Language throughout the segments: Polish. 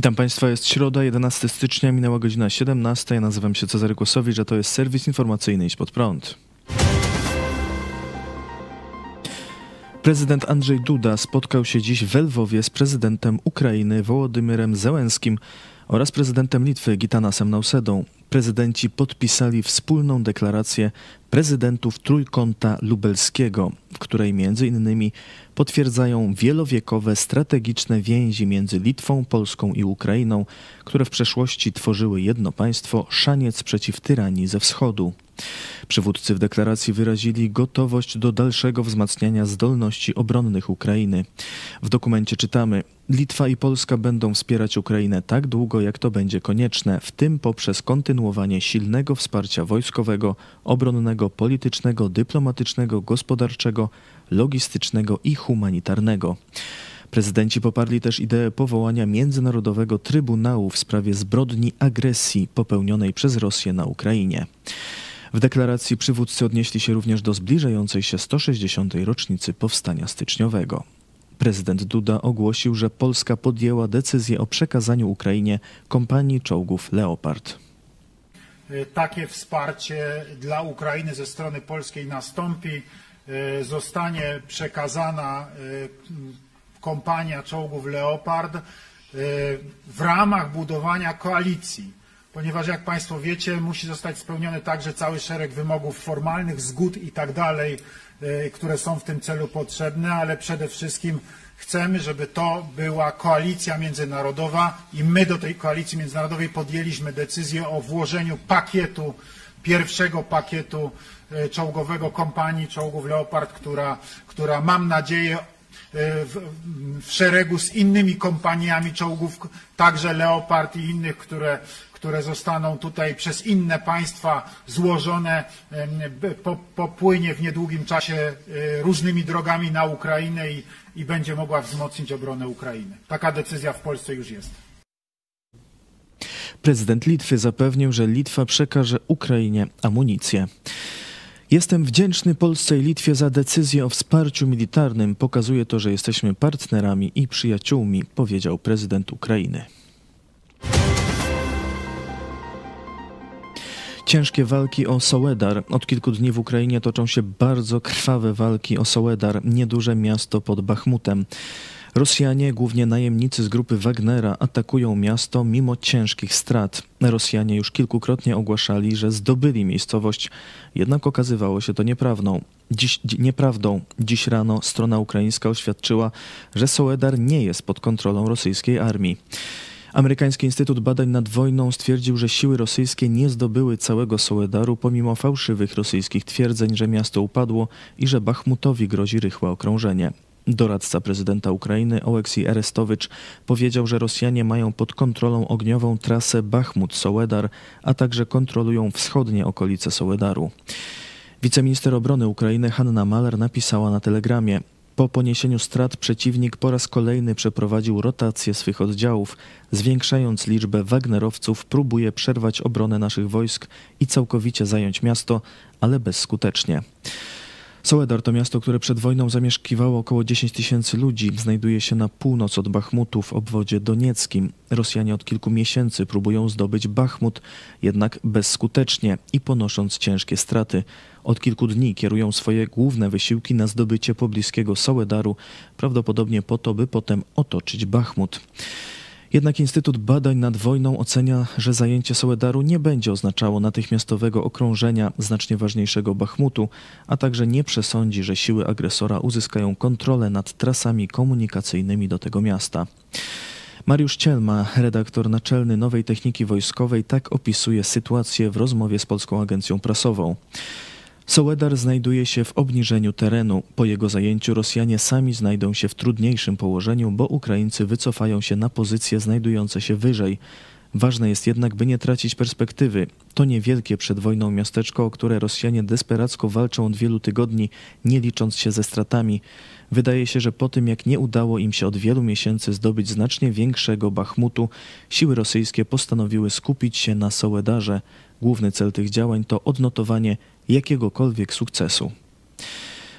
Witam Państwa, jest środa, 11 stycznia, minęła godzina 17. Ja nazywam się Cezary Kłosowicz, a to jest serwis informacyjny Idź Pod Prąd. Prezydent Andrzej Duda spotkał się dziś w Lwowie z prezydentem Ukrainy Wołodymyrem Zełenskim oraz prezydentem Litwy Gitanasem Nausedą. Prezydenci podpisali wspólną deklarację prezydentów Trójkąta Lubelskiego, w której między innymi potwierdzają wielowiekowe strategiczne więzi między Litwą, Polską i Ukrainą, które w przeszłości tworzyły jedno państwo, szaniec przeciw tyranii ze wschodu. Przywódcy w deklaracji wyrazili gotowość do dalszego wzmacniania zdolności obronnych Ukrainy. W dokumencie czytamy: Litwa i Polska będą wspierać Ukrainę tak długo, jak to będzie konieczne, w tym poprzez kontynuowanie silnego wsparcia wojskowego, obronnego, politycznego, dyplomatycznego, gospodarczego, logistycznego i humanitarnego. Prezydenci poparli też ideę powołania Międzynarodowego Trybunału w sprawie zbrodni agresji popełnionej przez Rosję na Ukrainie. W deklaracji przywódcy odnieśli się również do zbliżającej się 160. rocznicy powstania styczniowego. Prezydent Duda ogłosił, że Polska podjęła decyzję o przekazaniu Ukrainie kompanii czołgów Leopard. Takie wsparcie dla Ukrainy ze strony polskiej nastąpi. Zostanie przekazana kompania czołgów Leopard w ramach budowania koalicji ponieważ jak Państwo wiecie, musi zostać spełniony także cały szereg wymogów formalnych, zgód i tak dalej, które są w tym celu potrzebne, ale przede wszystkim chcemy, żeby to była koalicja międzynarodowa i my do tej koalicji międzynarodowej podjęliśmy decyzję o włożeniu pakietu, pierwszego pakietu czołgowego kompanii czołgów Leopard, która, która mam nadzieję w, w szeregu z innymi kompaniami czołgów, także Leopard i innych, które, które zostaną tutaj przez inne państwa złożone, popłynie w niedługim czasie różnymi drogami na Ukrainę i, i będzie mogła wzmocnić obronę Ukrainy. Taka decyzja w Polsce już jest. Prezydent Litwy zapewnił, że Litwa przekaże Ukrainie amunicję. Jestem wdzięczny Polsce i Litwie za decyzję o wsparciu militarnym. Pokazuje to, że jesteśmy partnerami i przyjaciółmi, powiedział prezydent Ukrainy. Ciężkie walki o Sołedar. Od kilku dni w Ukrainie toczą się bardzo krwawe walki o Sołedar, nieduże miasto pod Bachmutem. Rosjanie, głównie najemnicy z grupy Wagnera, atakują miasto mimo ciężkich strat. Rosjanie już kilkukrotnie ogłaszali, że zdobyli miejscowość, jednak okazywało się to nieprawdą. Dziś, nieprawdą. Dziś rano strona ukraińska oświadczyła, że Sołedar nie jest pod kontrolą rosyjskiej armii. Amerykański Instytut Badań nad Wojną stwierdził, że siły rosyjskie nie zdobyły całego Sołedaru pomimo fałszywych rosyjskich twierdzeń, że miasto upadło i że Bachmutowi grozi rychłe okrążenie. Doradca prezydenta Ukrainy Oleksij Arestowicz powiedział, że Rosjanie mają pod kontrolą ogniową trasę Bachmut-Sołedar, a także kontrolują wschodnie okolice Sołedaru. Wiceminister obrony Ukrainy Hanna Maler napisała na telegramie: po poniesieniu strat przeciwnik po raz kolejny przeprowadził rotację swych oddziałów, zwiększając liczbę Wagnerowców, próbuje przerwać obronę naszych wojsk i całkowicie zająć miasto, ale bezskutecznie. Soledar to miasto, które przed wojną zamieszkiwało około 10 tysięcy ludzi. Znajduje się na północ od Bachmutu w obwodzie donieckim. Rosjanie od kilku miesięcy próbują zdobyć Bachmut, jednak bezskutecznie i ponosząc ciężkie straty. Od kilku dni kierują swoje główne wysiłki na zdobycie pobliskiego Soledaru, prawdopodobnie po to, by potem otoczyć Bachmut. Jednak Instytut Badań nad Wojną ocenia, że zajęcie Soledaru nie będzie oznaczało natychmiastowego okrążenia znacznie ważniejszego Bachmutu, a także nie przesądzi, że siły agresora uzyskają kontrolę nad trasami komunikacyjnymi do tego miasta. Mariusz Cielma, redaktor naczelny Nowej Techniki Wojskowej, tak opisuje sytuację w rozmowie z Polską Agencją Prasową. Sołedar znajduje się w obniżeniu terenu. Po jego zajęciu Rosjanie sami znajdą się w trudniejszym położeniu, bo Ukraińcy wycofają się na pozycje znajdujące się wyżej. Ważne jest jednak, by nie tracić perspektywy. To niewielkie przed wojną miasteczko, o które Rosjanie desperacko walczą od wielu tygodni, nie licząc się ze stratami. Wydaje się, że po tym jak nie udało im się od wielu miesięcy zdobyć znacznie większego Bachmutu, siły rosyjskie postanowiły skupić się na Sołedarze. Główny cel tych działań to odnotowanie jakiegokolwiek sukcesu.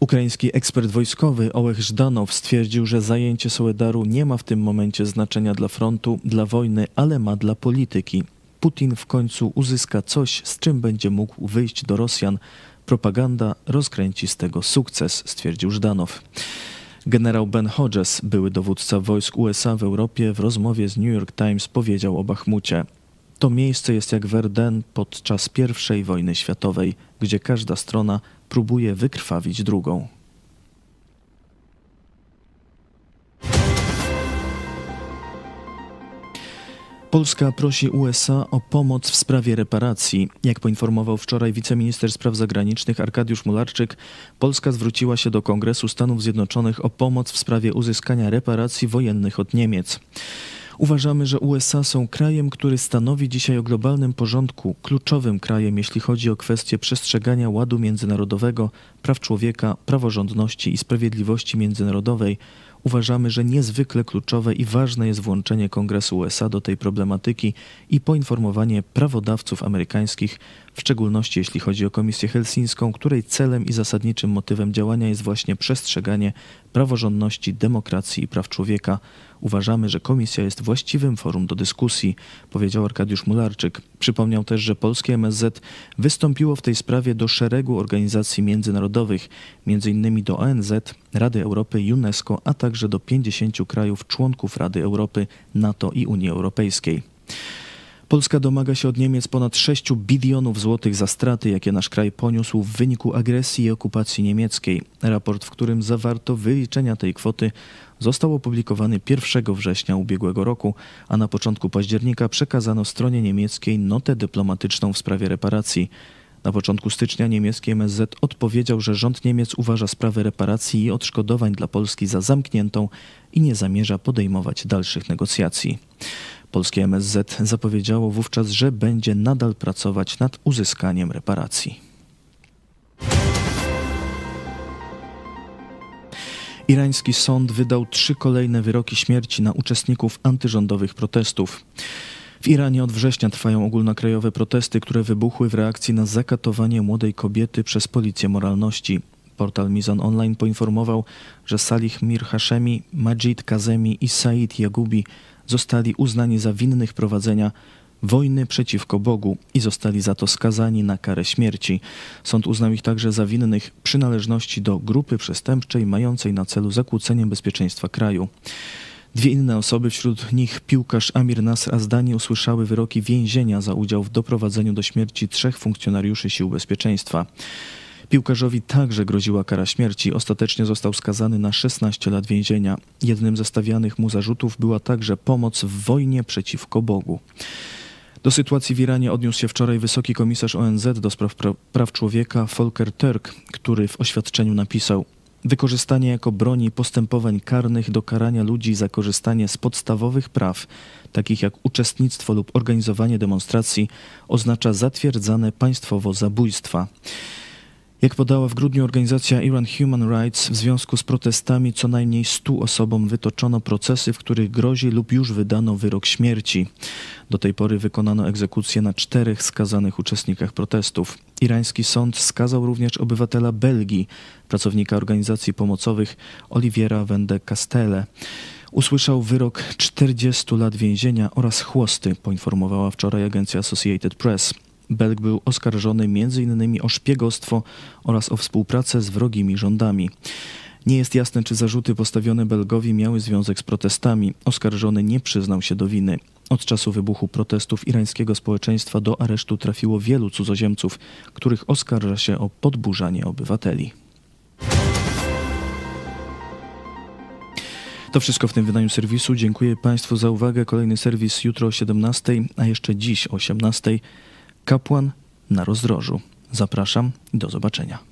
Ukraiński ekspert wojskowy Ołech Żdanow stwierdził, że zajęcie Sołedaru nie ma w tym momencie znaczenia dla frontu, dla wojny, ale ma dla polityki. Putin w końcu uzyska coś, z czym będzie mógł wyjść do Rosjan. Propaganda rozkręci z tego sukces, stwierdził Żdanow. Generał Ben Hodges, były dowódca wojsk USA w Europie, w rozmowie z New York Times powiedział o Bachmucie. To miejsce jest jak Verdun podczas I wojny światowej, gdzie każda strona próbuje wykrwawić drugą. Polska prosi USA o pomoc w sprawie reparacji. Jak poinformował wczoraj wiceminister spraw zagranicznych Arkadiusz Mularczyk, Polska zwróciła się do Kongresu Stanów Zjednoczonych o pomoc w sprawie uzyskania reparacji wojennych od Niemiec. Uważamy, że USA są krajem, który stanowi dzisiaj o globalnym porządku, kluczowym krajem, jeśli chodzi o kwestie przestrzegania ładu międzynarodowego, praw człowieka, praworządności i sprawiedliwości międzynarodowej Uważamy, że niezwykle kluczowe i ważne jest włączenie Kongresu USA do tej problematyki i poinformowanie prawodawców amerykańskich, w szczególności jeśli chodzi o Komisję Helsińską, której celem i zasadniczym motywem działania jest właśnie przestrzeganie praworządności, demokracji i praw człowieka. Uważamy, że komisja jest właściwym forum do dyskusji, powiedział Arkadiusz Mularczyk. Przypomniał też, że polskie MSZ wystąpiło w tej sprawie do szeregu organizacji międzynarodowych, m.in. do ONZ, Rady Europy, UNESCO, a także do 50 krajów członków Rady Europy, NATO i Unii Europejskiej. Polska domaga się od Niemiec ponad 6 bilionów złotych za straty, jakie nasz kraj poniósł w wyniku agresji i okupacji niemieckiej. Raport, w którym zawarto wyliczenia tej kwoty, został opublikowany 1 września ubiegłego roku, a na początku października przekazano stronie niemieckiej notę dyplomatyczną w sprawie reparacji. Na początku stycznia niemiecki MSZ odpowiedział, że rząd Niemiec uważa sprawę reparacji i odszkodowań dla Polski za zamkniętą i nie zamierza podejmować dalszych negocjacji. Polskie MSZ zapowiedziało wówczas, że będzie nadal pracować nad uzyskaniem reparacji. Irański sąd wydał trzy kolejne wyroki śmierci na uczestników antyrządowych protestów. W Iranie od września trwają ogólnokrajowe protesty, które wybuchły w reakcji na zakatowanie młodej kobiety przez policję moralności. Portal Mizan Online poinformował, że Salih Mir Hashemi, Majid Kazemi i Said Yagubi zostali uznani za winnych prowadzenia wojny przeciwko Bogu i zostali za to skazani na karę śmierci. Sąd uznał ich także za winnych przynależności do grupy przestępczej mającej na celu zakłócenie bezpieczeństwa kraju. Dwie inne osoby, wśród nich piłkarz Amir Nasr Azdani, usłyszały wyroki więzienia za udział w doprowadzeniu do śmierci trzech funkcjonariuszy sił bezpieczeństwa. Piłkarzowi także groziła kara śmierci. Ostatecznie został skazany na 16 lat więzienia. Jednym ze stawianych mu zarzutów była także pomoc w wojnie przeciwko Bogu. Do sytuacji w Iranie odniósł się wczoraj wysoki komisarz ONZ do spraw pra praw człowieka Volker Turk, który w oświadczeniu napisał: Wykorzystanie jako broni postępowań karnych do karania ludzi za korzystanie z podstawowych praw, takich jak uczestnictwo lub organizowanie demonstracji, oznacza zatwierdzane państwowo zabójstwa. Jak podała w grudniu organizacja Iran Human Rights, w związku z protestami co najmniej 100 osobom wytoczono procesy, w których grozi lub już wydano wyrok śmierci. Do tej pory wykonano egzekucję na czterech skazanych uczestnikach protestów. Irański sąd skazał również obywatela Belgii, pracownika organizacji pomocowych Oliviera Wende Castelle. Usłyszał wyrok 40 lat więzienia oraz chłosty, poinformowała wczoraj agencja Associated Press. Belg był oskarżony m.in. o szpiegostwo oraz o współpracę z wrogimi rządami. Nie jest jasne, czy zarzuty postawione Belgowi miały związek z protestami. Oskarżony nie przyznał się do winy. Od czasu wybuchu protestów irańskiego społeczeństwa do aresztu trafiło wielu cudzoziemców, których oskarża się o podburzanie obywateli. To wszystko w tym wydaniu serwisu. Dziękuję Państwu za uwagę. Kolejny serwis jutro o 17, a jeszcze dziś o 18. Kapłan na rozdrożu. Zapraszam, do zobaczenia.